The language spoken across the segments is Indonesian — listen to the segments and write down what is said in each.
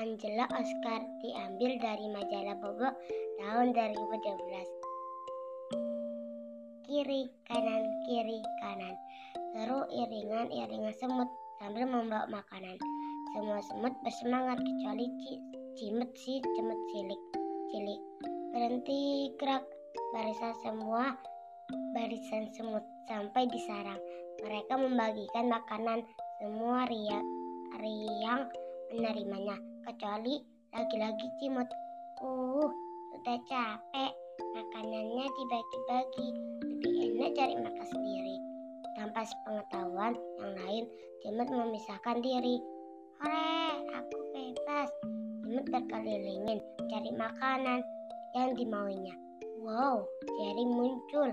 Angela Oscar diambil dari majalah Bobo tahun 2012. Kiri, kanan, kiri, kanan. Seru iringan-iringan semut sambil membawa makanan. Semua semut bersemangat kecuali Cimut si cemut cilik. Cilik. Berhenti gerak. Barisan semua barisan semut sampai di sarang. Mereka membagikan makanan semua riang, riang menerimanya kecuali lagi-lagi cimut. Uh, sudah capek. Makanannya dibagi-bagi. Lebih enak cari makan sendiri. Tanpa sepengetahuan yang lain, cimut memisahkan diri. Hore, aku bebas. Cimut berkelilingin cari makanan yang dimauinya. Wow, Jerry muncul.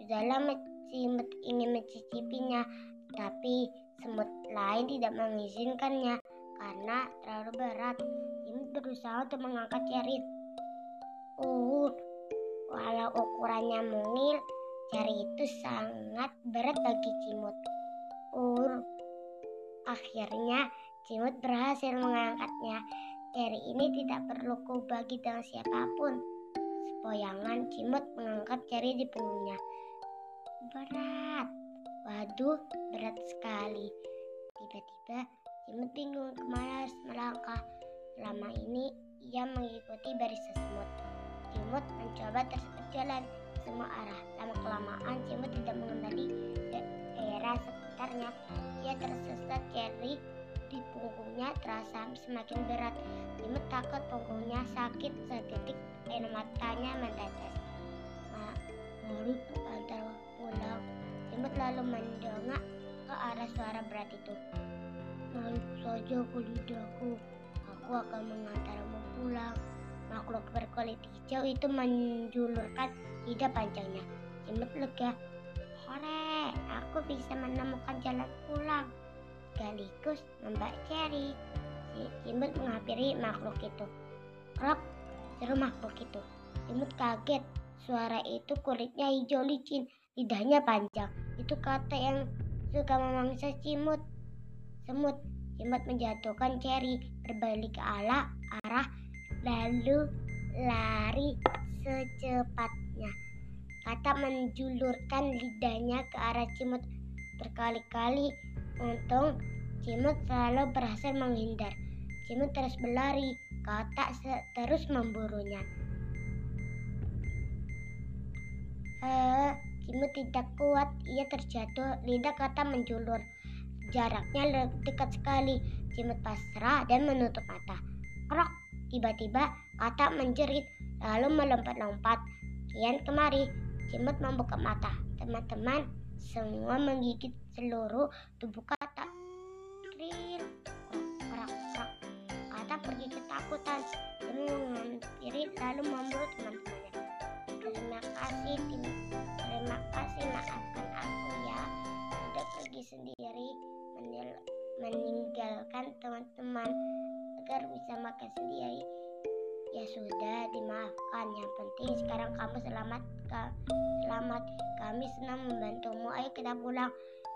Sudah lama Cimut ingin mencicipinya, tapi semut lain tidak mengizinkannya karena terlalu berat. Cimut berusaha untuk mengangkat Cherry. Uh, walau ukurannya mungil, Cherry itu sangat berat bagi Cimut. Uh, akhirnya Cimut berhasil mengangkatnya. Cherry ini tidak perlu ku bagi dengan siapa pun. Sepoyangan Cimut mengangkat Cherry di punggungnya. Berat. Waduh, berat sekali. Tiba-tiba Cimut bingung ke mana melangkah. Selama ini ia mengikuti barisan semut. Cimut mencoba terus berjalan semua arah. Lama kelamaan Cimut tidak mengenali daerah sekitarnya. Ia tersesat Cherry di punggungnya terasa semakin berat. Cimut takut punggungnya sakit sedetik air matanya mentetes. Mari antar pulang. Cimut lalu mendongak ke arah suara berat itu. Naik saja ke lidahku. Aku akan mengantarmu pulang. Makhluk berkulit hijau itu menjulurkan lidah panjangnya. Cimut lega. Hore, aku bisa menemukan jalan pulang. Sekaligus membak Cherry. Si Cimut menghampiri makhluk itu. Krok, seru makhluk itu. Cimut kaget. Suara itu kulitnya hijau licin, lidahnya panjang. Itu kata yang suka memangsa Cimut. Semut, Cimut menjatuhkan Cherry berbalik ke arah, arah lalu lari secepatnya. Kata menjulurkan lidahnya ke arah Cimut berkali-kali. Untung Cimut selalu berhasil menghindar. Cimut terus berlari. Kata terus memburunya. Eh, Cimut tidak kuat. Ia terjatuh. Lidah kata menjulur. Jaraknya dekat sekali. Cimut pasrah dan menutup mata. Krok. Tiba-tiba kata menjerit lalu melompat-lompat. Kian kemari. Cimut membuka mata. Teman-teman semua menggigit seluruh tubuh kata. Kril. Krok, krok. Kata pergi ketakutan. Dia menghampiri lalu memburu teman-temannya. Terima kasih, tim. Teman-teman agar bisa makan sendiri. Ya sudah, dimaafkan. Yang penting sekarang kamu selamat. Ka selamat. Kami senang membantumu. Ayo kita pulang.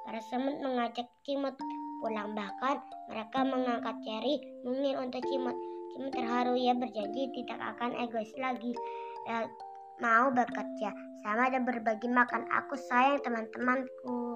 Para semut mengajak Cimut pulang. Bahkan mereka mengangkat Cherry mungil untuk Cimut. Cimut terharu. Ia berjanji tidak akan egois lagi. Ya, mau bekerja sama dan berbagi makan. Aku sayang teman-temanku.